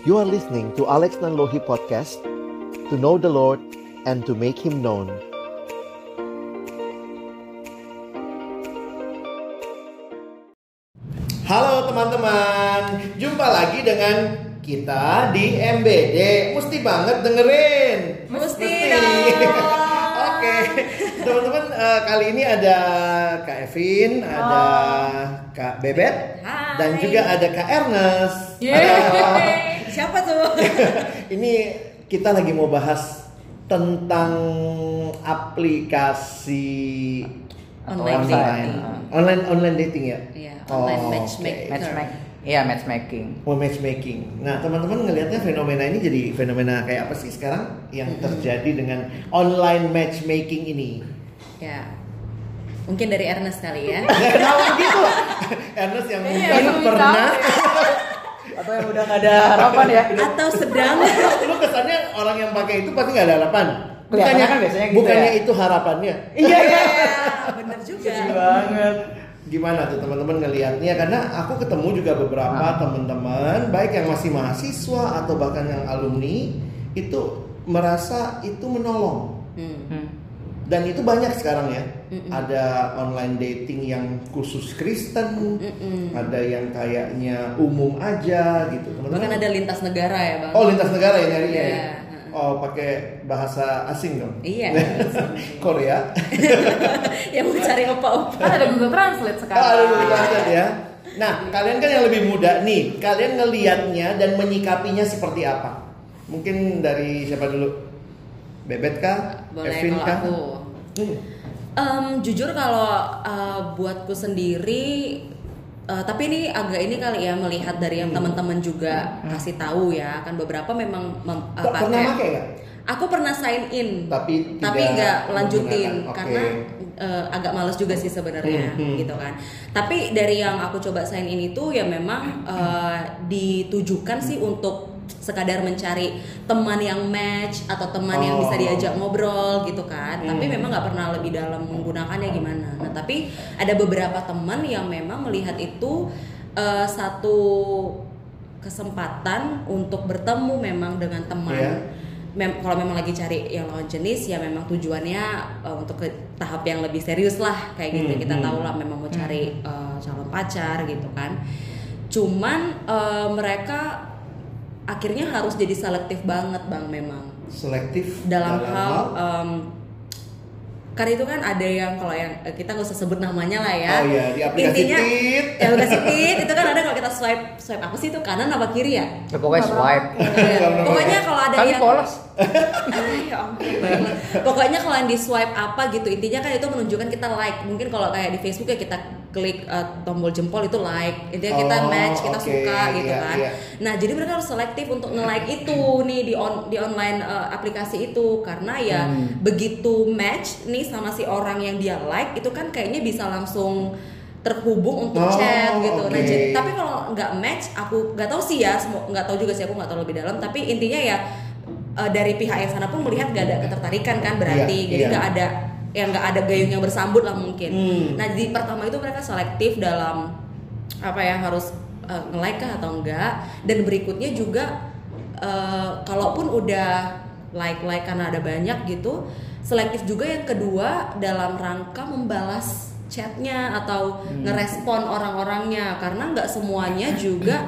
You are listening to Alex Nanlohi Podcast To know the Lord and to make Him known Halo teman-teman, jumpa lagi dengan kita di MBD. Mesti banget dengerin. Mesti dong. Oke, teman-teman eh, kali ini ada Kak Evin, ada Kak Bebet, Hai. dan juga ada Kak Ernest. Yeay. Siapa tuh? Ini kita lagi mau bahas tentang aplikasi Online online dating. online online dating ya. Iya, online Oh, matchmaking. oke. Matchmaking. Iya, matchmaking. Oh, matchmaking. Nah, teman-teman ngelihatnya fenomena ini jadi fenomena kayak apa sih sekarang yang terjadi dengan online matchmaking ini? ya. Mungkin dari Ernest kali ya. Kenapa begitu? Ernest yang Iya, mungkin belum pernah Atau yang udah nggak ada harapan ya? Atau sedang lu kesannya orang yang pakai itu pasti nggak ada harapan. Kelihatannya kan biasanya gitu bukannya ya. itu harapannya. Iya, iya. bener juga. Sedih banget. Gimana tuh teman-teman ngelihatnya? Karena aku ketemu juga beberapa Ah. teman-teman, baik yang masih mahasiswa atau bahkan yang alumni, itu merasa itu menolong. Hmm. Dan itu banyak sekarang ya. Mm-mm. Ada online dating yang khusus Kristen, Mm-mm. ada yang kayaknya umum aja gitu. Bahkan Teman-teman. ada lintas negara ya bang. Oh lintas negara ya nyarinya. Iya. ya? Oh pakai bahasa asing dong. Iya. Korea. yang mau cari opa-opa. Kan ada Google Translate sekarang. aduh, lihat ya. Nah, kalian kan yang lebih muda nih, kalian ngelihatnya dan menyikapinya seperti apa? Mungkin dari siapa dulu? Bebet kah? Boleh Evin kalau kah? aku. Hmm. Em, jujur kalau uh, buatku sendiri uh, tapi ini agak ini kali ya melihat dari yang teman-teman juga kasih tahu ya kan beberapa memang mem, uh, Kok pernah pakai nggak? Aku pernah sign in Tapi tapi nggak lanjutin. Oke. karena uh, agak males juga sih sebenarnya Hmm, hmm. gitu kan. Tapi dari yang aku coba sign in itu ya memang uh, ditujukan sih untuk sekadar mencari teman yang match atau teman yang bisa Oh. diajak ngobrol gitu kan. Tapi Hmm. memang nggak pernah lebih dalam menggunakannya gimana. Nah tapi ada beberapa teman yang memang melihat itu uh, satu kesempatan untuk bertemu memang dengan teman Iya. mem kalau memang lagi cari yang lawan jenis ya memang tujuannya uh, untuk ke tahap yang lebih serius lah kayak gitu Hmm, kita hmm. tahu lah memang mau cari uh, calon pacar gitu kan cuman uh, mereka akhirnya harus jadi selektif banget bang memang Selektif dalam, hal um, karena itu kan ada yang kalau yang eh, kita nggak usah sebut namanya lah ya Oh iya, di aplikasi intinya Tit. ya aplikasi tit itu kan ada kalau kita swipe swipe apa sih itu kanan apa kiri ya Ya, pokoknya swipe. Iya. pokoknya kalau ada Kan yang polos. Ya. Pokoknya kalau yang di swipe apa gitu intinya kan itu menunjukkan kita like. Mungkin kalau kayak di Facebook ya kita klik uh, tombol jempol itu like. Intinya kita Oh, match, kita oke, suka gitu iya, kan. iya. Nah, jadi mereka harus selektif untuk nge-like itu nih di on di online uh, aplikasi itu karena ya Hmm. begitu match nih sama si orang yang dia like itu kan kayaknya bisa langsung terhubung untuk Oh, chat gitu. Nah, oke. jadi tapi kalau nggak match aku nggak tahu sih ya, nggak tahu juga sih aku nggak tahu lebih dalam. Tapi intinya ya eh, dari pihak yang sana pun melihat gak ada ketertarikan kan berarti, Iya, jadi iya. nggak ada yang nggak ada gayung yang bersambut lah mungkin. Hmm. Nah di pertama itu mereka selektif dalam apa ya harus eh, nge-like kah atau enggak, dan berikutnya juga eh, kalaupun udah like like karena ada banyak gitu, selektif juga yang kedua dalam rangka membalas chatnya atau Hmm. ngerespon orang-orangnya karena nggak semuanya juga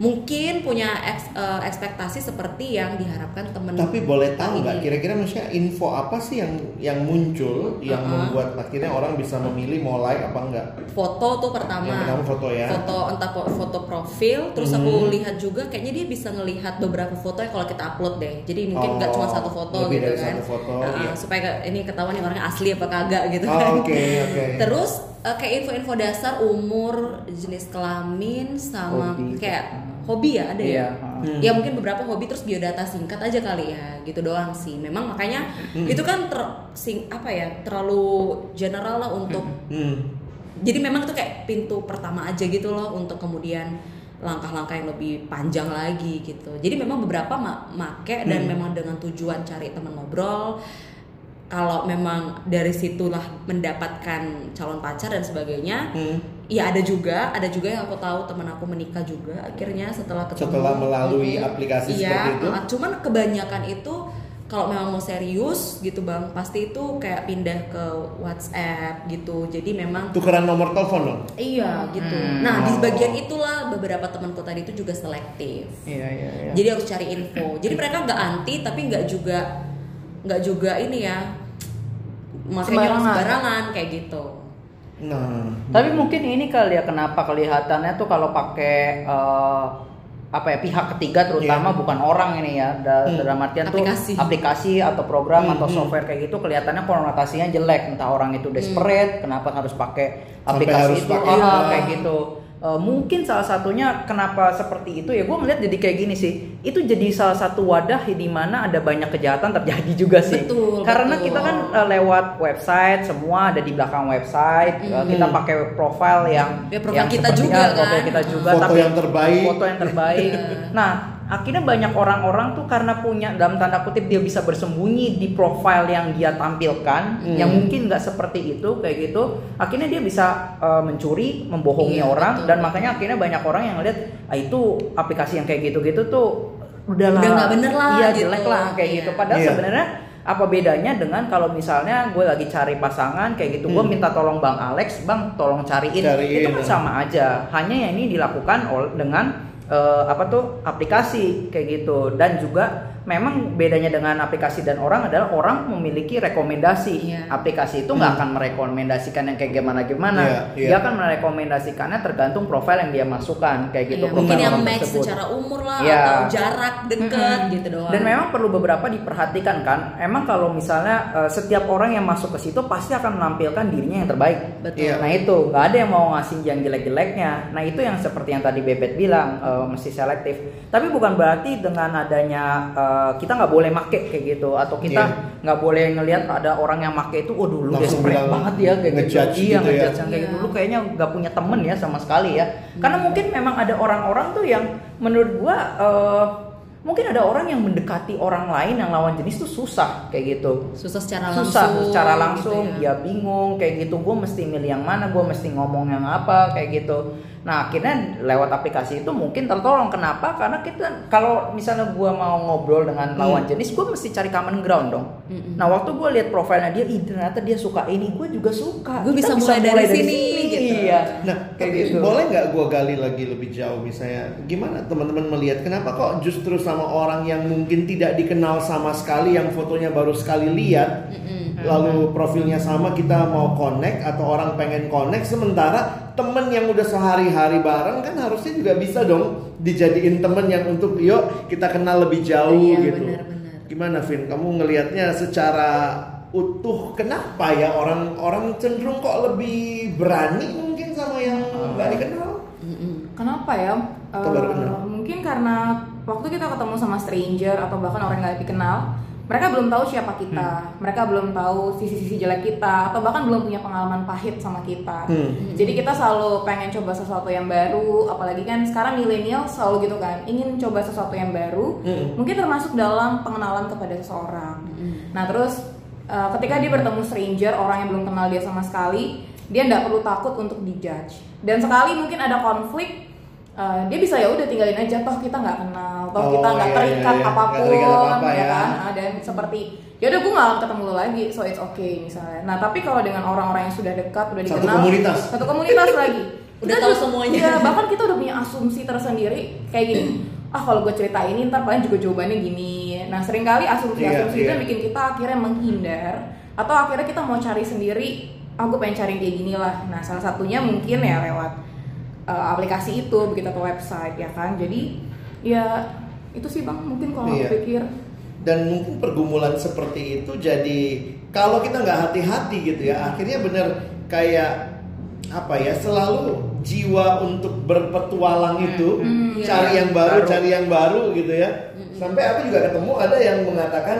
mungkin punya eks- eh, ekspektasi seperti yang diharapkan temen Tapi boleh tahu nggak kira-kira maksudnya info apa sih yang yang muncul yang Uh-huh. membuat akhirnya orang bisa memilih mau like apa enggak? foto tuh pertama Yang pertama foto ya. foto entah foto profil terus Hmm. aku lihat juga kayaknya dia bisa ngelihat beberapa foto yang kalau kita upload deh jadi mungkin nggak Oh, cuma satu foto lebih gitu dari kan satu foto, Nah, iya. supaya ini ketahuan nih orangnya asli apa kagak gitu Oh, kan oke, oke. terus eh, kayak info-info dasar umur jenis kelamin sama Hobi. kayak hobi ya ada Iya. ya Hmm. ya mungkin beberapa hobi terus biodata singkat aja kali ya gitu doang sih memang makanya Hmm. itu kan ter, sing apa ya terlalu general lah untuk Hmm. jadi memang itu kayak pintu pertama aja gitu loh untuk kemudian langkah-langkah yang lebih panjang lagi gitu jadi memang beberapa ma make dan Hmm. memang dengan tujuan cari teman ngobrol kalau memang dari situlah mendapatkan calon pacar dan sebagainya Hmm. Ya ada juga ada juga yang aku tahu teman aku menikah juga akhirnya setelah ketemu Setelah melalui Mm-mm. aplikasi iya, seperti itu? uh, cuman kebanyakan itu kalau memang mau serius gitu bang pasti itu kayak pindah ke WhatsApp gitu jadi memang Tukeran nomor telepon dong. iya gitu Hmm. nah di Oh. bagian itulah beberapa temanku tadi itu juga selektif Iya iya iya. jadi harus cari info jadi mereka nggak anti tapi nggak juga nggak juga ini ya makanya Sembarangan. sembarangan kayak gitu Nah, Tapi mungkin ini kali ya kenapa kelihatannya tuh kalau pakai eh, apa ya pihak ketiga terutama Iya. bukan orang ini ya da- Hmm. dalam artian Aplikasi. tuh aplikasi atau program Hmm, atau hmm. software kayak gitu kelihatannya konotasinya jelek entah orang itu desperate kenapa harus pakai Sampai aplikasi harus itu pakai, Ah, ya. kayak gitu Eh, mungkin salah satunya kenapa seperti itu ya gue ngeliat jadi kayak gini sih itu jadi salah satu wadah di mana ada banyak kejahatan terjadi juga sih Betul, karena betul. kita kan eh, lewat website semua ada di belakang website eh, kita Mm. pakai profile yang Ya, profile yang kita seperti- juga ya, kan. profile kita juga Foto tapi yang terbaik. foto yang terbaik nah akhirnya banyak orang-orang tuh karena punya dalam tanda kutip dia bisa bersembunyi di profile yang dia tampilkan Hmm. yang mungkin nggak seperti itu kayak gitu akhirnya dia bisa eh, mencuri membohongi Iya, orang betul. dan makanya akhirnya banyak orang yang ngeliat ah itu aplikasi yang kayak gitu-gitu tuh udah Udah nggak bener lah, iya gitu. jelek lah kayak Iya. gitu padahal Iya. sebenarnya apa bedanya dengan kalau misalnya gue lagi cari pasangan kayak gitu gue Hmm. minta tolong bang Alex bang tolong cariin, Cariin, itu kan sama aja hanya yang ini dilakukan dengan eh, apa tuh aplikasi kayak gitu. Dan juga memang bedanya dengan aplikasi dan orang adalah orang memiliki rekomendasi Iya. aplikasi itu nggak akan merekomendasikan yang kayak gimana gimana Iya, iya. dia akan merekomendasikannya tergantung profil yang dia masukkan kayak gitu Iya, mungkin profil yang match tersebut. secara umur lah Iya. atau jarak deket Mm-mm. gitu doang Dan memang perlu beberapa diperhatikan kan. Emang kalau misalnya eh, setiap orang yang masuk ke situ pasti akan menampilkan dirinya yang terbaik. betul Iya. Nah itu nggak ada yang mau ngasih yang jelek-jeleknya. Nah itu yang seperti yang tadi Bebet bilang eh, mesti selektif. Tapi bukan berarti dengan adanya eh, kita nggak boleh make kayak gitu atau kita Iya. nggak boleh ngelihat ada orang yang make itu, waduh lu Langsung desperate bilang banget ya kayak gitu. Iya gitu ya. kayak gitu. Iya. Lu kayaknya nggak punya temen ya sama sekali ya. Karena mungkin memang ada orang-orang tuh yang menurut gua eh, mungkin ada orang yang mendekati orang lain yang lawan jenis tuh susah kayak gitu susah secara langsung susah secara langsung gitu ya. dia bingung kayak gitu gue mesti milih yang mana gue mesti ngomong yang apa kayak gitu nah akhirnya lewat aplikasi itu mungkin tertolong kenapa karena kita kalau misalnya gue mau ngobrol dengan lawan Hmm. jenis gue mesti cari common ground dong Mm-mm. nah waktu gue lihat profilnya dia ih ternyata dia suka ini gue juga suka Gua Kita bisa mulai dari sini, gitu. iya Nah, Kayak tapi gitu. boleh nggak gua gali lagi lebih jauh misalnya gimana teman-teman melihat kenapa kok justru sama orang yang mungkin tidak dikenal sama sekali yang fotonya baru sekali lihat Mm-mm. lalu profilnya sama kita mau connect atau orang pengen connect sementara temen yang udah sehari-hari bareng kan harusnya juga bisa dong dijadiin temen yang untuk yuk kita kenal lebih jauh Iya, gitu. benar-benar. Gimana Vin? Kamu ngelihatnya secara utuh kenapa ya orang-orang cenderung kok lebih berani mungkin sama yang nggak dikenal? Mm-mm. Kenapa ya? Kenal? mungkin karena waktu kita ketemu sama stranger atau bahkan orang yang nggak dikenal, mereka belum tahu siapa kita, Hmm. mereka belum tahu sisi-sisi jelek kita, atau bahkan belum punya pengalaman pahit sama kita. Hmm. Jadi kita selalu pengen coba sesuatu yang baru, apalagi kan sekarang milenial selalu gitu kan, ingin coba sesuatu yang baru, Hmm. mungkin termasuk dalam pengenalan kepada seseorang. Mm-mm. Nah terus uh, ketika dia bertemu stranger orang yang belum kenal dia sama sekali, dia nggak perlu takut untuk dijudge. Dan sekali mungkin ada konflik, uh, dia bisa ya udah tinggalin aja. Toh kita nggak kenal, toh Oh, kita nggak iya, terikat iya, iya. Apa pun, terikat apa-apa ya ya. kan? Nah, dan seperti ya udah gue nggak akan ketemu lo lagi, so it's okay misalnya. Nah tapi kalau dengan orang-orang yang sudah dekat, udah Satu dikenal, komunitas. satu komunitas lagi. Udah tahu semuanya. Iya, bahkan kita udah punya asumsi tersendiri kayak gini. Ah kalau gue cerita ini ntar paling juga jawabannya gini. Nah sering kali asumsi-asumsi Iya, itu iya. yang bikin kita akhirnya menghindar atau akhirnya kita mau cari sendiri. Ah gue pengen cari kayak gini lah. Nah salah satunya mungkin ya lewat uh, aplikasi itu begitu atau website ya kan. Jadi ya itu sih bang mungkin kalau Iya. aku pikir. Dan mungkin pergumulan seperti itu jadi kalau kita nggak hati-hati gitu ya akhirnya bener kayak apa ya selalu jiwa untuk berpetualang itu Hmm, iya. cari yang baru, Baru. cari yang baru gitu ya sampai aku juga ketemu ada yang mengatakan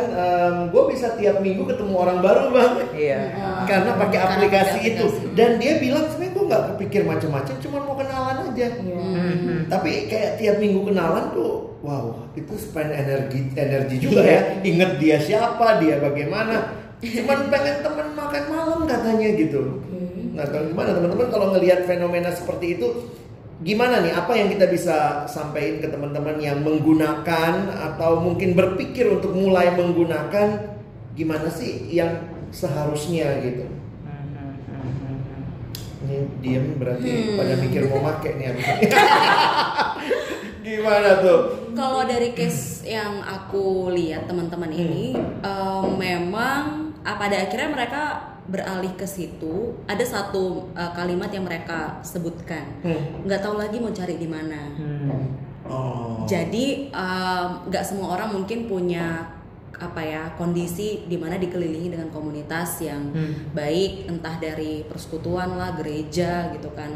gue bisa tiap minggu ketemu orang baru bang. Iya. Karena pakai Karena aplikasi pakai itu. Aplikasi. dan dia bilang sebenarnya gue nggak kepikir macam-macam cuma mau kenalan aja. Iya. Mhm. tapi kayak tiap minggu kenalan tuh wow itu spend energi energi juga ya. Inget dia siapa dia bagaimana. Cuman pengen temen makan malam katanya gitu. Nah kalau gimana teman-teman kalau ngelihat fenomena seperti itu gimana nih? Apa yang kita bisa sampaikan ke teman-teman yang menggunakan atau mungkin berpikir untuk mulai menggunakan? Gimana sih yang seharusnya gitu? Ini diem berarti Hmm. pada mikir mau make nih gimana tuh? Kalau dari case yang aku lihat teman-teman ini eh, memang ah, pada akhirnya mereka beralih ke situ ada satu eh, kalimat yang mereka sebutkan. Hmm. nggak tahu lagi mau cari di mana. Oh. Jadi em, nggak semua orang mungkin punya apa ya kondisi di mana dikelilingi dengan komunitas yang Hmm. baik entah dari persekutuan lah gereja gitu kan.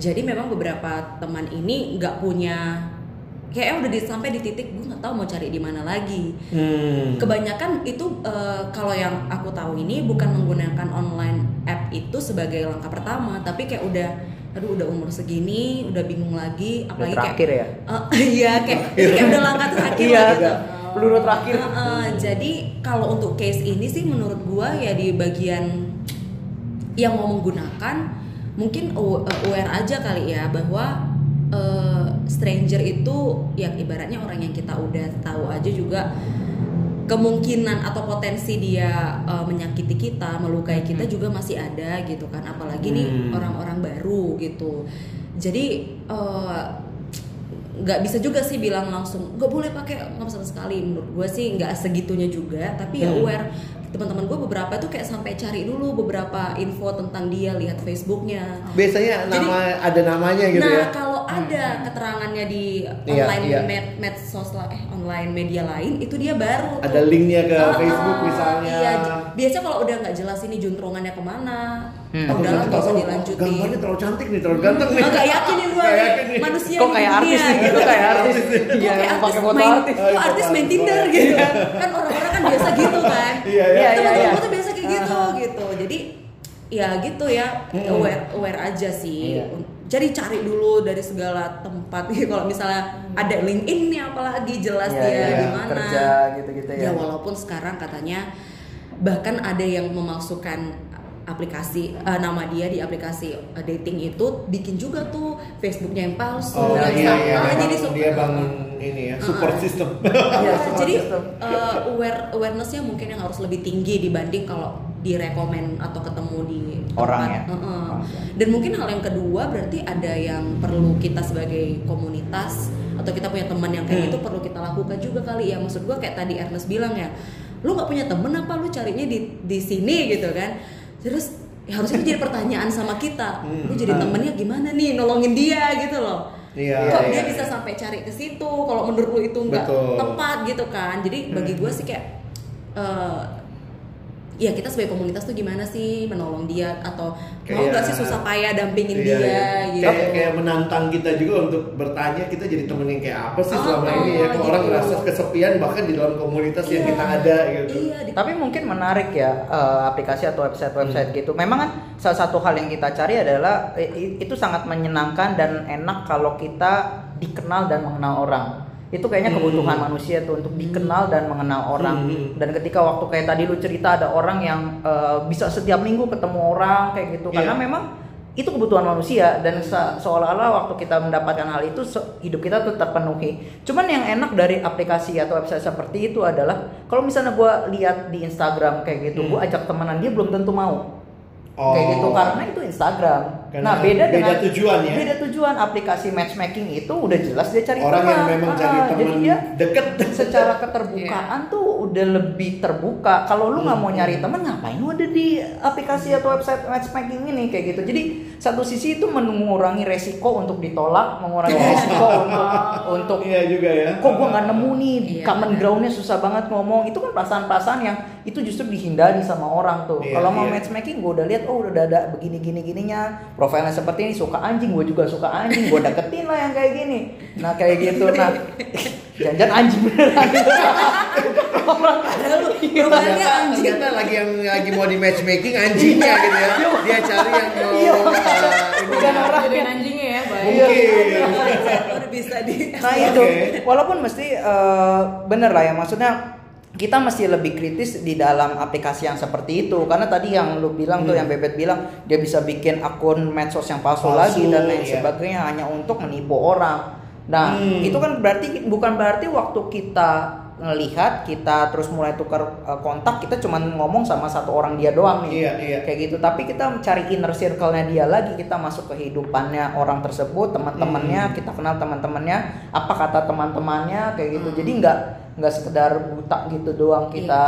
Jadi memang beberapa teman ini nggak punya kayak udah di, sampai di titik gue nggak tahu mau cari di mana lagi Hmm. kebanyakan itu eh, kalau yang aku tahu ini bukan menggunakan online app itu sebagai langkah pertama tapi kayak udah aduh udah umur segini udah bingung lagi Udah apalagi terakhir kayak ya Eh, iya kayak kayak udah langkah terakhir Iya, lah gitu. peluru terakhir. Eh, eh, jadi kalau untuk case ini sih menurut gua ya di bagian yang mau menggunakan mungkin aw- aware aja kali ya bahwa eh, stranger itu yang ibaratnya orang yang kita udah tahu aja juga kemungkinan atau potensi dia eh, menyakiti kita, melukai kita juga masih ada gitu kan. Apalagi nih Hmm. orang-orang baru gitu. Jadi eh, nggak bisa juga sih bilang langsung nggak boleh pakai nggak sama sekali menurut gue sih nggak segitunya juga tapi ya Hmm. aware teman-teman gue beberapa tuh kayak sampai cari dulu beberapa info tentang dia lihat Facebooknya biasanya Jadi- nama ada namanya gitu nah ya kalau ada keterangannya di Iya, online iya. med- medsos lah eh online media lain itu dia baru tuh. ada linknya ke Ah, Facebook ah, misalnya iya j- biasa kalau udah nggak jelas ini juntrungannya ke mana Hmm. Aku udahlah nanti nggak usah dilanjutin gambarnya terlalu cantik nih terlalu ganteng nih Nggak yakin nih gue nih. manusia kok kayak artis nih gitu. kok kayak artis Kok iya kayak artis pakai foto main, artis kok artis main Tinder gitu kan orang-orang kan biasa gitu kan Iya, iya. Iya, iya, iya. tuh biasa kayak gitu gitu jadi ya gitu ya Hmm. aware aware aja sih Iya. Jadi cari dulu dari segala tempat. Kalau misalnya ada LinkedIn nih apalagi jelas Iya, dia iya, di mana. Kerja gitu-gitu ya. Ya walaupun sekarang katanya bahkan ada yang memasukkan aplikasi eh, nama dia di aplikasi eh, dating itu bikin juga tuh Facebooknya yang palsu oh yang iya sama. iya Ah, jadi dia bangun ini ya support system Iya, support jadi system. eh, aware awarenessnya mungkin yang harus lebih tinggi dibanding kalau direkomen atau ketemu di Orang tempat. ya? Heeh. Oh, Dan mungkin hal yang kedua berarti ada yang perlu kita sebagai komunitas atau kita punya teman yang kayak Hmm. gitu perlu kita lakukan juga kali ya. Maksud gua kayak tadi Ernest bilang ya, lu nggak punya temen apa lu carinya di di sini gitu kan? Terus ya harusnya itu jadi pertanyaan sama kita. Lu jadi Hmm. temennya gimana nih nolongin dia gitu loh. Iya, Kok iya, dia iya. bisa sampai cari ke situ? Kalau menurut lu itu nggak tepat gitu kan? Jadi bagi gue sih kayak eh, ya kita sebagai komunitas tuh gimana sih menolong dia atau mau Kayak- nggak sih susah payah dampingin Iya, dia iya. gitu? Kayak, kayak menantang kita juga untuk bertanya kita jadi temen yang kayak apa sih Oh, selama ini ya. Kok gitu. orang ngerasa kesepian bahkan di dalam komunitas yang Iya. kita ada gitu. Iya, di- Tapi mungkin menarik ya eh, aplikasi atau website-website Hmm. gitu. Memang kan salah satu hal yang kita cari adalah itu sangat menyenangkan dan enak kalau kita dikenal dan mengenal orang. Itu kayaknya Hmm. kebutuhan manusia tuh untuk dikenal dan mengenal orang. Hmm. Dan ketika waktu kayak tadi lu cerita ada orang yang eh, bisa setiap minggu ketemu orang kayak gitu karena Iya. memang itu kebutuhan manusia dan se- seolah-olah waktu kita mendapatkan hal itu hidup kita tuh terpenuhi. Cuman yang enak dari aplikasi atau website seperti itu adalah kalau misalnya gue lihat di Instagram kayak gitu, Hmm. gue ajak temenan dia belum tentu mau. Oh. Kayak gitu karena itu Instagram. Karena nah beda beda dengan tujuan ya. Beda tujuan aplikasi matchmaking itu udah jelas dia cari Orang teman. yang memang cari Ah, teman Jadi dia deket. secara keterbukaan tuh udah lebih terbuka. Kalau lu nggak mau nyari temen ngapain lu ada di aplikasi atau website matchmaking ini kayak gitu. Jadi satu sisi itu mengurangi resiko untuk ditolak, mengurangi resiko untuk untuk Iya juga ya. kok gua nggak nemu nih Iya, common groundnya susah banget ngomong itu kan perasaan-perasaan yang itu justru dihindari sama orang tuh Iya, kalau mau iya. matchmaking gue udah lihat oh udah ada begini gini gininya profilnya seperti ini suka anjing gue juga suka anjing gue deketin lah yang kayak gini nah kayak gitu nah jangan anjing beneran orang Profilnya Ternyata, anjing. ternyata lagi yang lagi mau di matchmaking anjingnya gitu ya. Dia cari yang mau Iya. uh, Bukan orang. Jodohin anjingnya ya, baik. Mungkin. udah bisa di nah itu walaupun mesti eh, bener lah ya maksudnya kita mesti lebih kritis di dalam aplikasi yang seperti itu karena tadi yang lu bilang tuh Hmm. yang bebet bilang dia bisa bikin akun medsos yang palsu, Palsu, lagi dan lain iya. sebagainya hanya untuk menipu orang. Nah Hmm. itu kan berarti bukan berarti waktu kita ngelihat kita terus mulai tukar uh, kontak kita cuman ngomong sama satu orang dia doang nih Iya, iya. kayak gitu tapi kita mencari inner circle-nya dia lagi kita masuk kehidupannya orang tersebut teman-temannya Hmm. kita kenal teman-temannya apa kata teman-temannya kayak gitu jadi nggak nggak sekedar buta gitu doang kita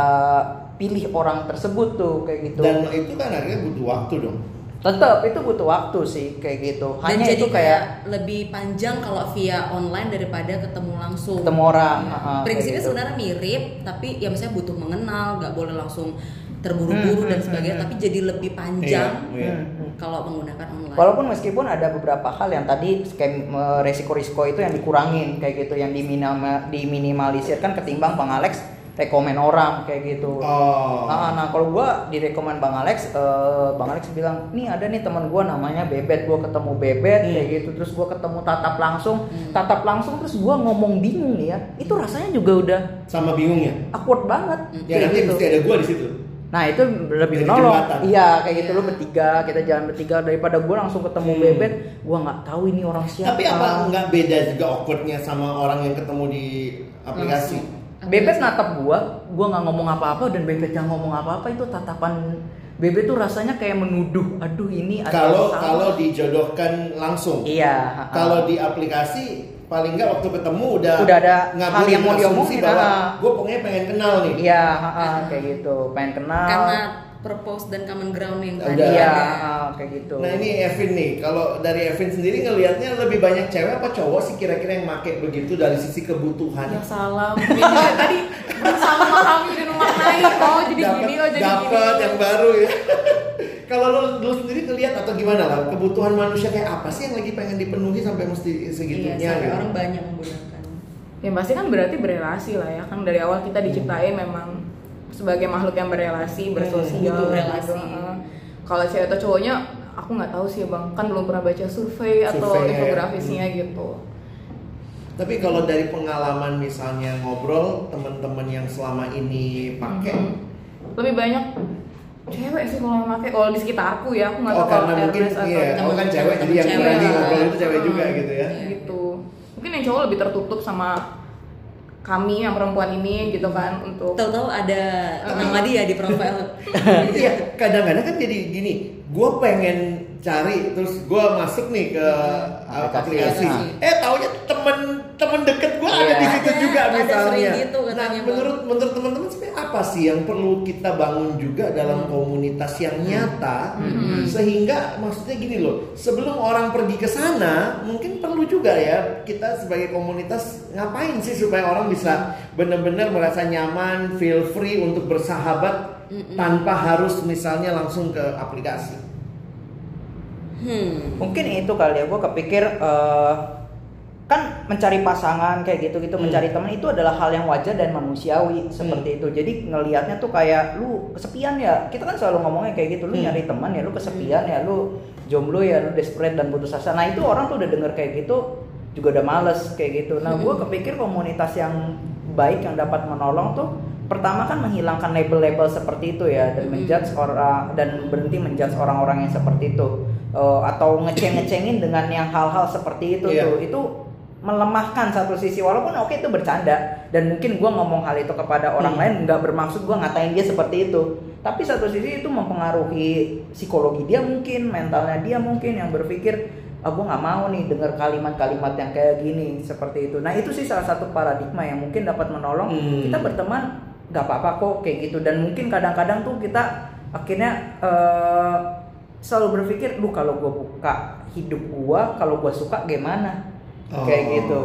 pilih orang tersebut tuh kayak gitu Dan itu kan akhirnya butuh waktu dong. Tetap itu butuh waktu sih kayak gitu Dan hanya jadi itu kayak lebih panjang kalau via online daripada ketemu langsung. ketemu orang kayak Prinsipnya gitu. sebenarnya mirip, tapi ya misalnya butuh mengenal, nggak boleh langsung terburu-buru Hmm, dan hmm, sebagainya, hmm, tapi jadi lebih panjang Iya, iya. Kalau menggunakan online. Walaupun meskipun ada beberapa hal yang tadi kayak eh, resiko-risiko itu yang dikurangin kayak gitu, yang diminima, diminimalisir kan ketimbang Bang Alex rekomen orang kayak gitu. Oh. Nah, nah kalau gua direkomend Bang Alex, eh, Bang Alex bilang, nih ada nih teman gua namanya Bebet, gua ketemu Bebet Hmm. kayak gitu, terus gua ketemu tatap langsung, tatap langsung terus gua ngomong bingung nih ya, itu rasanya juga udah Sama bingungnya. awkward banget. Ya nanti gitu. mesti ada gua di situ. Nah itu lebih Jadi jembatan. Iya kayak gitu Iya. lu bertiga kita jalan bertiga daripada gue langsung ketemu Hmm. bebet, gue nggak tahu ini orang siapa. Tapi apa nggak beda juga awkwardnya sama orang yang ketemu di aplikasi? Langsung. Bebet natap gue, gue nggak ngomong apa-apa dan bebet yang ngomong apa-apa itu tatapan bebet tuh rasanya kayak menuduh. Aduh ini ada Kalau kalau dijodohkan langsung. iya. Kalau di aplikasi paling nggak waktu ketemu udah Udah ada hal yang mau diomongin, bahwa ah. gue pokoknya pengen kenal nih. iya kayak gitu, pengen kenal. Karena purpose dan common ground yang tadi. Iya ha, kayak gitu. Nah ini Evin nih, kalau dari Evin sendiri ngelihatnya lebih banyak cewek apa cowok sih kira-kira yang make begitu dari sisi kebutuhan? Ya juga tadi bersama memahami dan memaknai. Oh jadi Dapet- gini, oh jadi dapet gini. yang baru ya. kalau lo, lo sendiri ngelihat atau gimana lah kebutuhan manusia kayak apa sih yang lagi pengen dipenuhi sampai mesti Iya, segitunya? sampai gitu? orang banyak menggunakan. Ya pasti kan berarti berelasi lah ya kan dari awal kita diciptain memang sebagai makhluk yang berelasi, bersosial, butuh relasi. gitu. Kalau cewek atau cowoknya aku nggak tahu sih bang, kan belum pernah baca survei atau ya. infografisnya gitu. Tapi kalau dari pengalaman misalnya ngobrol teman-teman yang selama ini pakai, Mhm. Lebih banyak cewek sih kalau yang pakai. Kalau di sekitarku ya, aku nggak oh tahu kalau karena mungkin iya, oh kan cewek jadi yang cewek. berani ngobrol itu cewek Hmm. juga gitu ya. gitu. Mungkin yang cowok lebih tertutup sama kami yang perempuan ini gitu kan untuk Tahu-tahu ada nama dia di profil. Iya, kadang-kadang kan jadi gini, gue pengen cari terus gue masuk nih ke Aplikasi. aplikasi. Aplikasi. Eh taunya temen temen deket gue ada Iya. di situ juga ada misalnya. gitu nah Bang. menurut menurut teman-teman sebenarnya apa sih yang perlu kita bangun juga dalam komunitas yang nyata sehingga maksudnya gini loh, sebelum orang pergi ke sana mungkin perlu juga ya kita sebagai komunitas ngapain sih supaya orang bisa benar-benar merasa nyaman, feel free untuk bersahabat tanpa harus misalnya langsung ke aplikasi. Hmm. mungkin itu kali ya gue kepikir eh, kan mencari pasangan kayak gitu gitu Hmm. mencari teman itu adalah hal yang wajar dan manusiawi seperti itu. Jadi ngelihatnya tuh kayak lu kesepian ya. Kita kan selalu ngomongnya kayak gitu lu Hmm. nyari teman ya lu kesepian ya lu jomblo ya lu desperate dan putus asa. Nah itu orang tuh udah denger kayak gitu juga udah males kayak gitu. Nah gue kepikir komunitas yang baik yang dapat menolong tuh pertama kan menghilangkan label-label seperti itu ya dan menjudge orang dan berhenti menjudge orang-orang yang seperti itu. Eh, atau ngeceng-ngecengin dengan yang hal-hal seperti itu Iya. tuh. Itu melemahkan satu sisi. Walaupun oke itu bercanda. Dan mungkin gua ngomong hal itu kepada orang Hmm. lain nggak bermaksud gua ngatain dia seperti itu. Tapi satu sisi itu mempengaruhi psikologi dia mungkin mentalnya dia mungkin yang berpikir ah gue nggak mau nih dengar kalimat-kalimat yang kayak gini seperti itu. Nah itu sih salah satu paradigma yang mungkin dapat menolong. Hmm. kita berteman nggak apa-apa kok kayak gitu. Dan mungkin kadang-kadang tuh kita akhirnya eh, selalu berpikir, duh kalau gue buka hidup gue, kalau gue suka gimana, Oh. kayak gitu.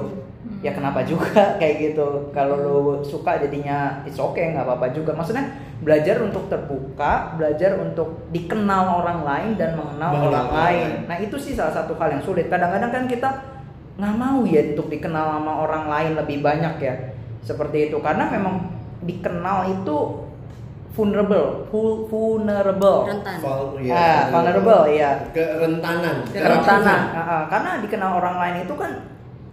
Ya kenapa juga kayak gitu. Kalau lo suka jadinya it's okay nggak apa-apa juga. Maksudnya belajar untuk terbuka, belajar untuk dikenal orang lain dan mengenal Mengenal orang lain. Nah itu sih salah satu hal yang sulit. Kadang-kadang kan kita nggak mau ya untuk dikenal sama orang lain lebih banyak ya seperti itu karena memang dikenal itu vulnerable, vul- vulnerable. Rentan. Val- ya, Ah, vulnerable ya. Kerentanan. Kerentanan. Ah, ah. karena dikenal orang lain itu kan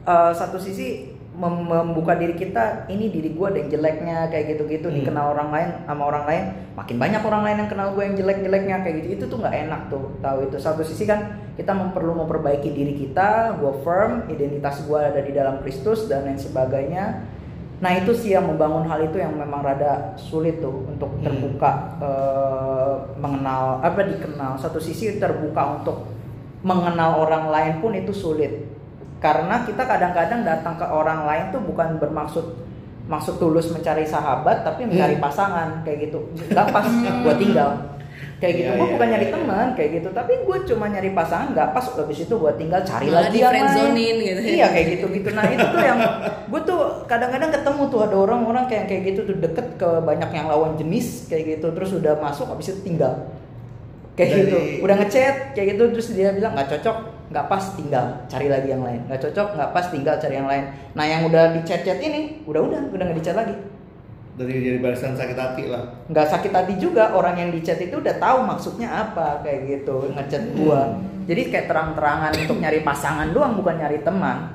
eh, satu sisi mem- membuka diri kita ini diri gue ada yang jeleknya kayak gitu-gitu. Hmm. dikenal orang lain sama orang lain makin banyak orang lain yang kenal gue yang jelek-jeleknya kayak gitu. Itu tuh nggak enak tuh tahu itu. Satu sisi kan kita perlu memperbaiki diri kita gue firm identitas gue ada di dalam Kristus dan lain sebagainya. Nah itu sih yang membangun hal itu yang memang rada sulit tuh untuk Hmm. terbuka eh, mengenal apa dikenal. Satu sisi terbuka untuk mengenal orang lain pun itu sulit karena kita kadang-kadang datang ke orang lain tuh bukan bermaksud maksud tulus mencari sahabat tapi mencari Hmm. pasangan kayak gitu. Nggak pas gue tinggal. Kayak gitu. Iya, gue iya, bukan iya, nyari iya. teman kayak gitu. Tapi gue cuma nyari pasangan nggak pas habis itu gue tinggal cari Malah lagi di yang lain gitu. Ya. iya kayak gitu gitu nah itu tuh yang gue tuh kadang-kadang ketemu tuh ada orang-orang kayak kayak gitu tuh deket ke banyak yang lawan jenis kayak gitu. Terus udah masuk habis itu tinggal. Kayak Dari- gitu. Udah ngechat kayak gitu. Terus dia bilang nggak cocok nggak pas tinggal cari lagi yang lain. Nggak cocok nggak pas tinggal cari yang lain. Nah yang udah di chat chat ini udah udah udah nggak di chat lagi. Dari dari barisan sakit hati lah. Nggak sakit hati juga orang yang di chat itu udah tahu maksudnya apa kayak gitu ngechat gua. Jadi kayak terang-terangan untuk nyari pasangan doang bukan nyari teman.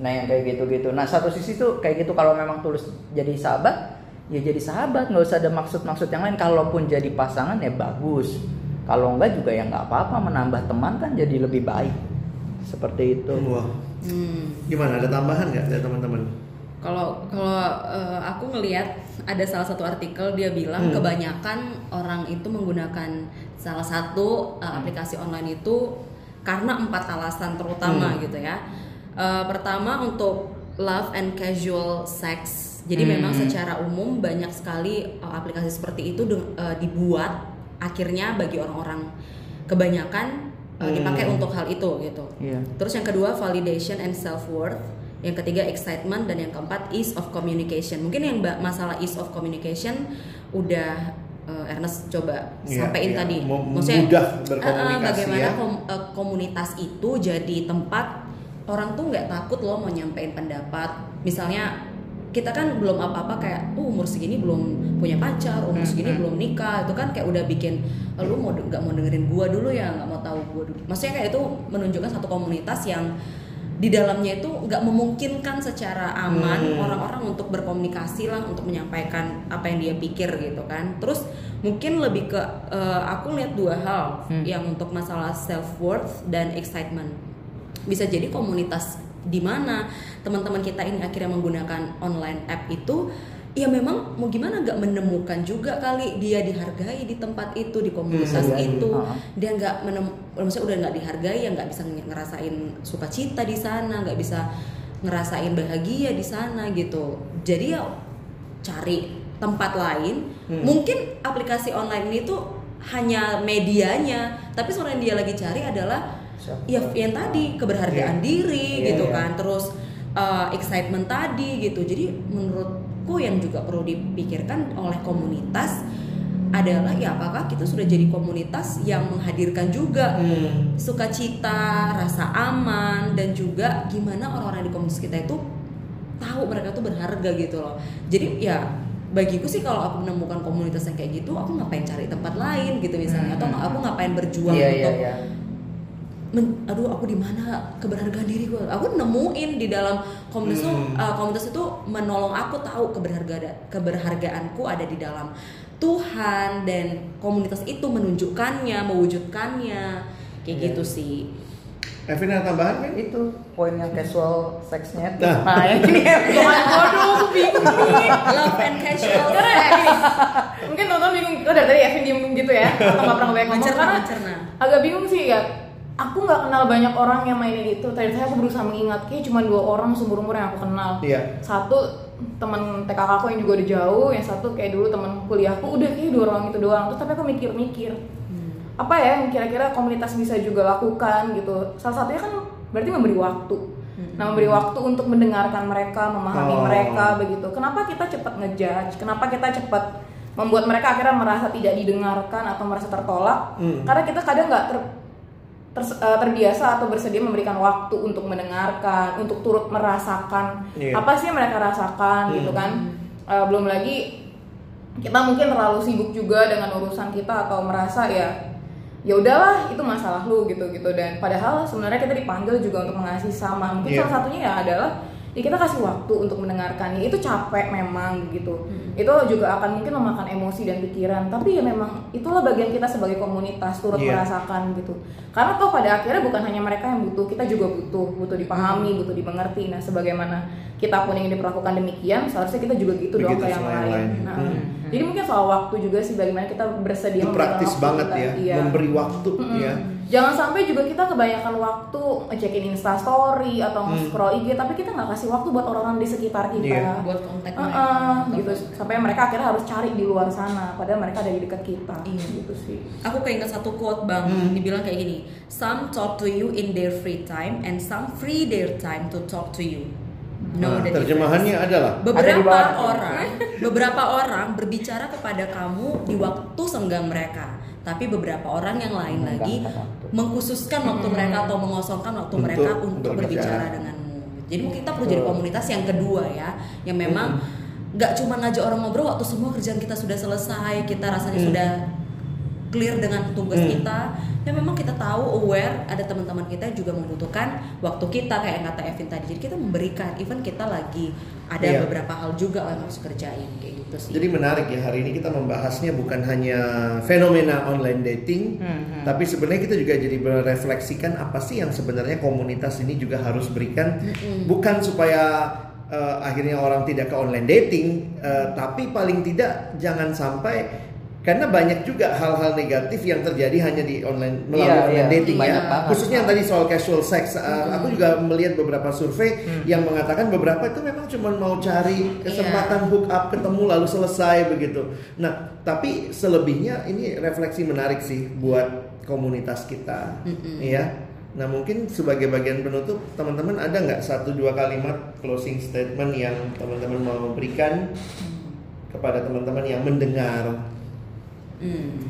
Nah yang kayak gitu-gitu. Nah satu sisi tuh kayak gitu kalau memang tulus jadi sahabat ya jadi sahabat. Nggak usah ada maksud-maksud yang lain. Kalaupun jadi pasangan ya bagus kalau enggak juga ya nggak apa-apa menambah teman kan jadi lebih baik seperti itu wah Hmm. gimana ada tambahan nggak dari teman-teman Kalau kalau eh, aku ngelihat ada salah satu artikel dia bilang Hmm. kebanyakan orang itu menggunakan salah satu eh, aplikasi online itu karena empat alasan terutama Hmm. gitu ya. Eh, pertama untuk love and casual sex. Jadi Hmm. memang secara umum banyak sekali aplikasi seperti itu de- dibuat akhirnya bagi orang-orang kebanyakan eh, Hmm. dipakai untuk hal itu gitu. Iya. Terus yang kedua validation and self worth, yang ketiga excitement dan yang keempat ease of communication. Mungkin yang masalah ease of communication udah eh, Ernest coba Iya, sampein iya. tadi. Maksudnya mudah eh, berkomunikasi bagaimana ya. kom- eh, komunitas itu jadi tempat orang tuh nggak takut loh mau nyampein pendapat. Misalnya kita kan belum apa-apa kayak uh, umur segini belum punya pacar, umur Hmm, segini hmm. belum nikah, itu kan kayak udah bikin "Eh, lu mau nggak mau dengerin gua dulu ya, nggak mau tahu gua dulu. Maksudnya kayak itu menunjukkan satu komunitas yang di dalamnya itu nggak memungkinkan secara aman Hmm. orang-orang untuk berkomunikasi lah untuk menyampaikan apa yang dia pikir gitu kan. Terus mungkin lebih ke eh, aku lihat dua hal Hmm. yang untuk masalah self worth dan excitement. Bisa jadi komunitas di mana teman-teman kita ini akhirnya menggunakan online app itu ya memang mau gimana nggak menemukan juga kali dia dihargai di tempat itu di komunitas Hmm, iya, iya. itu dia nggak menem maksudnya udah nggak dihargai ya nggak bisa ngerasain sukacita di sana nggak bisa ngerasain bahagia di sana gitu jadi ya cari tempat lain Hmm. mungkin aplikasi online ini tuh hanya medianya tapi sebenarnya dia lagi cari adalah Ya yang tadi keberhargaan Iya. diri Iya, gitu iya. kan terus uh, excitement tadi gitu jadi menurutku yang juga perlu dipikirkan oleh komunitas adalah ya apakah kita sudah jadi komunitas yang menghadirkan juga Hmm. sukacita rasa aman dan juga gimana orang-orang di komunitas kita itu tahu mereka tuh berharga gitu loh jadi ya bagiku sih kalau aku menemukan komunitas yang kayak gitu aku ngapain cari tempat lain gitu misalnya atau Hmm. aku ngapain berjuang Iya, iya, untuk iya. Men- aduh aku di mana keberhargaan diri gue aku nemuin di dalam komunitas Hmm. uh, komunitas itu menolong aku tahu keberhargaan keberhargaanku ada di dalam Tuhan dan komunitas itu menunjukkannya mewujudkannya kayak Iya. gitu sih Evin ada tambahan kan? itu poin yang casual seksnya tuh. Nah. nah yang ini Waduh, aku bingung love and casual Karena gini, mungkin nonton bingung. Oh dari tadi Evin diem gitu ya. Atau nggak pernah banyak ngomong karena agak bingung sih ya. Aku nggak kenal banyak orang yang mainin itu. Tadi saya aku berusaha mengingat, kayak cuma dua orang seumur umur yang aku kenal. Iya. Satu teman TKK aku yang juga udah jauh, yang satu kayak dulu teman kuliahku udah kayak dua orang itu doang. Terus tapi aku mikir-mikir, apa ya yang kira-kira komunitas bisa juga lakukan gitu. Salah satunya kan berarti memberi waktu. Nah, memberi waktu untuk mendengarkan mereka, memahami Oh. mereka begitu. Kenapa kita cepat ngejudge? Kenapa kita cepat membuat mereka akhirnya merasa tidak didengarkan atau merasa tertolak? Hmm. Karena kita kadang nggak ter- terbiasa atau bersedia memberikan waktu untuk mendengarkan, untuk turut merasakan Iya. apa sih yang mereka rasakan Hmm. gitu kan. Eh, belum lagi kita mungkin terlalu sibuk juga dengan urusan kita atau merasa ya ya udahlah itu masalah lu gitu gitu dan padahal sebenarnya kita dipanggil juga untuk mengasihi sama mungkin Iya. salah satunya ya adalah ya kita kasih waktu untuk mendengarkannya itu capek memang gitu itu juga akan mungkin memakan emosi dan pikiran tapi ya memang itulah bagian kita sebagai komunitas turut Iya. merasakan gitu karena toh pada akhirnya bukan hanya mereka yang butuh kita juga butuh butuh dipahami butuh dimengerti nah sebagaimana kita pun ingin diperlakukan demikian seharusnya kita juga gitu dong Begitu ke yang sama yang lain, lain. Nah, Hmm. jadi mungkin soal waktu juga sih bagaimana kita bersedia Itu praktis waktu banget kita. ya, Iya. memberi waktu Mm-mm. ya. Jangan sampai juga kita kebanyakan waktu ngecekin Insta Story atau nge-scroll IG, tapi kita nggak kasih waktu buat orang-orang di sekitar kita. Hmm. Iya. buat kontak Heeh, mereka. gitu sampai mereka akhirnya harus cari di luar sana, padahal mereka ada di dekat kita. Iya. gitu sih. Aku keinget satu quote bang, Hmm. dibilang kayak gini, some talk to you in their free time and some free their time to talk to you. Nah, No, the terjemahannya adalah Ada Beberapa bawah. orang, beberapa orang berbicara kepada kamu di waktu senggang mereka, tapi beberapa orang yang lain lagi waktu. mengkhususkan waktu mereka atau mengosongkan waktu Untuk mereka untuk berbicara. berbicara denganmu. Jadi mungkin kita perlu jadi komunitas yang kedua ya, yang memang nggak cuma ngajak orang ngobrol waktu semua kerjaan kita sudah selesai, kita rasanya sudah clear dengan tugas kita ya memang kita tahu aware ada teman-teman kita yang juga membutuhkan waktu kita kayak yang kata Evin tadi jadi kita memberikan even kita lagi ada Iya. beberapa hal juga yang harus kerjain kayak gitu sih Jadi menarik ya hari ini kita membahasnya bukan hanya fenomena online dating, Hmm, tapi sebenarnya kita juga jadi merefleksikan apa sih yang sebenarnya komunitas ini juga harus berikan, bukan supaya eh, akhirnya orang tidak ke online dating, eh, tapi paling tidak jangan sampai karena banyak juga hal-hal negatif yang terjadi hanya di online melalui Iya, online iya. dating ya. Banget. Khususnya yang tadi soal casual sex, uh, aku juga melihat beberapa survei Hmm. yang mengatakan beberapa itu memang cuma mau cari kesempatan hook up ketemu lalu selesai begitu. Nah, tapi selebihnya ini refleksi menarik sih buat komunitas kita, ya. Nah, mungkin sebagai bagian penutup, teman-teman ada nggak satu dua kalimat closing statement yang teman-teman mau berikan kepada teman-teman yang mendengar? Hmm.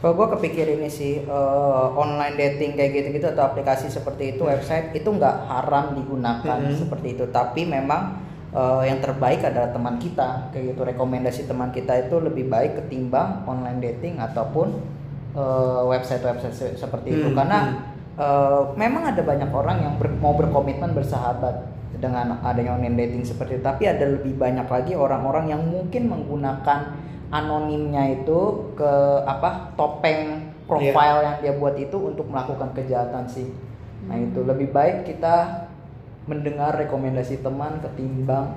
Kalau gue kepikir ini sih eh, online dating kayak gitu-gitu atau aplikasi seperti itu website itu nggak haram digunakan Mhm. seperti itu. Tapi memang eh, yang terbaik adalah teman kita kayak gitu. Rekomendasi teman kita itu lebih baik ketimbang online dating ataupun eh, website-website se- seperti itu. Hmm, karena eh, memang ada banyak orang yang ber- mau berkomitmen bersahabat dengan adanya online dating seperti itu. Tapi ada lebih banyak lagi orang-orang yang mungkin menggunakan anonimnya itu ke apa topeng profile yang dia buat itu untuk melakukan kejahatan sih. Nah itu. Lebih baik kita mendengar rekomendasi teman ketimbang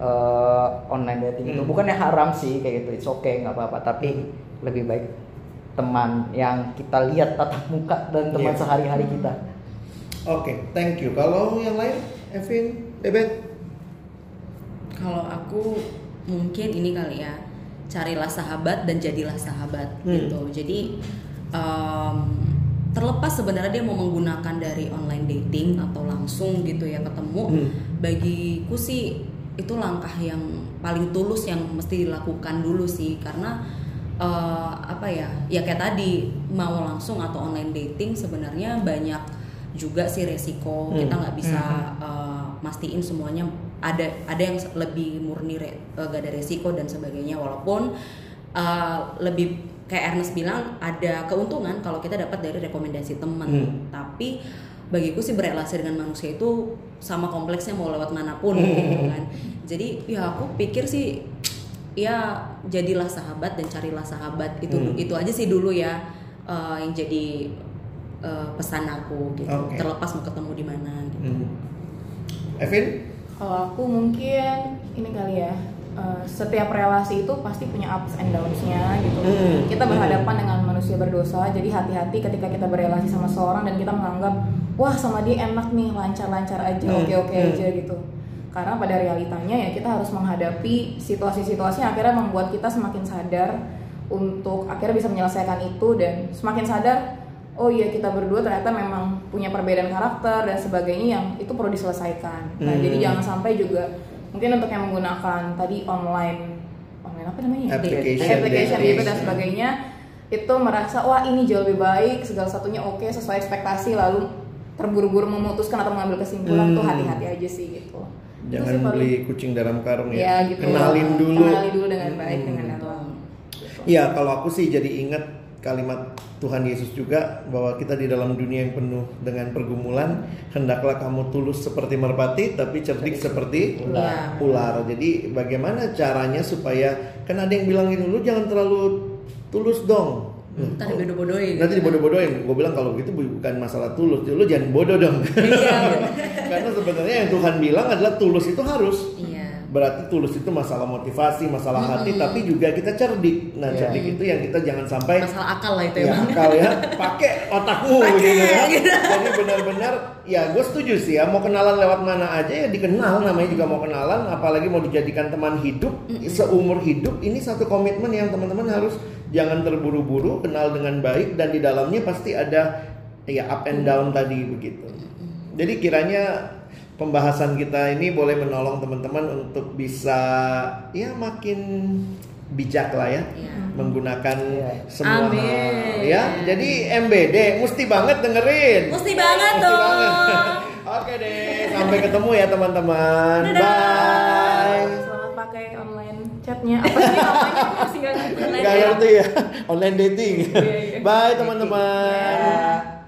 eh, online dating itu. Hmm. bukannya haram sih kayak gitu. It's okay nggak apa-apa. Tapi lebih baik teman yang kita lihat tatap muka dan teman Iya. sehari-hari kita. Oke, thank you. Kalau yang lain, Evin, Bebet? kalau aku mungkin ini kali ya carilah sahabat dan jadilah sahabat Hmm. gitu jadi em, terlepas sebenarnya dia mau menggunakan dari online dating atau langsung gitu ya ketemu Hmm. bagiku sih itu langkah yang paling tulus yang mesti dilakukan dulu sih karena eh, apa ya ya kayak tadi mau langsung atau online dating sebenarnya banyak juga sih resiko Hmm. kita nggak bisa eh, mastiin semuanya ada ada yang lebih murni re, eh, gak ada resiko dan sebagainya walaupun eh, lebih kayak Ernest bilang ada keuntungan kalau kita dapat dari rekomendasi teman Hmm. tapi bagiku sih berelasi dengan manusia itu sama kompleksnya mau lewat mana pun Hmm. gitu kan jadi ya aku pikir sih ya jadilah sahabat dan carilah sahabat itu Hmm. itu aja sih dulu ya eh, yang jadi eh, pesan aku gitu Oke. terlepas mau ketemu di mana gitu. Hmm. Evin? Kalau aku mungkin ini kali ya, eh, setiap relasi itu pasti punya ups and downs-nya gitu. Hmm. Kita berhadapan dengan manusia berdosa, jadi hati-hati ketika kita berrelasi sama seorang dan kita menganggap wah sama dia enak nih, lancar-lancar aja, Hmm. oke-oke Hmm. aja gitu. Karena pada realitanya ya kita harus menghadapi situasi-situasi yang akhirnya membuat kita semakin sadar untuk akhirnya bisa menyelesaikan itu dan semakin sadar oh iya kita berdua ternyata memang punya perbedaan karakter dan sebagainya yang itu perlu diselesaikan. Nah, Hmm. jadi jangan sampai juga mungkin untuk yang menggunakan tadi online online apa namanya? Application application gitu dan sebagainya itu merasa wah ini jauh lebih baik segala satunya oke sesuai ekspektasi lalu terburu-buru memutuskan atau mengambil kesimpulan Hmm. tuh hati-hati aja sih gitu. Itu Jangan sih paling- beli kucing dalam karung ya. ya gitu. Kenalin dulu. Kenalin dulu dengan baik Hmm. dengan dalam. Iya, kalau aku sih jadi inget kalimat Tuhan Yesus juga bahwa kita di dalam dunia yang penuh dengan pergumulan hendaklah kamu tulus seperti merpati tapi cerdik seperti Ular. ular. Jadi bagaimana caranya supaya kan ada yang bilang gini lu jangan terlalu tulus dong. Ntar kok- dibodoh-bodohin. Nanti dibodoh-bodohin. Gue bilang kalau begitu bukan masalah tulus, lu jangan bodoh dong. Iya, Karena sebenarnya yang Tuhan bilang adalah tulus itu harus. Iya. Berarti tulus itu masalah motivasi, masalah hati, tapi juga kita cerdik. Nah, Iya. cerdik itu yang kita jangan sampai Masalah akal lah itu ya. ya akal ya, pakai otakmu Pakai, gitu ya. gitu. Jadi benar-benar ya gue setuju sih ya mau kenalan lewat mana aja ya dikenal namanya juga mau kenalan apalagi mau dijadikan teman hidup seumur hidup ini satu komitmen yang teman-teman harus jangan terburu-buru kenal dengan baik dan di dalamnya pasti ada ya up and down tadi begitu. Jadi kiranya pembahasan kita ini boleh menolong teman-teman untuk bisa ya makin bijak lah ya Iya. menggunakan Iya. semua Amin. hal ya. Jadi MBD mesti banget dengerin. Mesti banget Mesti dong. banget. Oke deh, sampai ketemu ya teman-teman. Bye. Selamat pakai online chatnya. Apa sih namanya? Aku masih nggak ngerti. Online Gak dating. ngerti ya, online dating. Iya, iya. Bye teman-teman. Ya.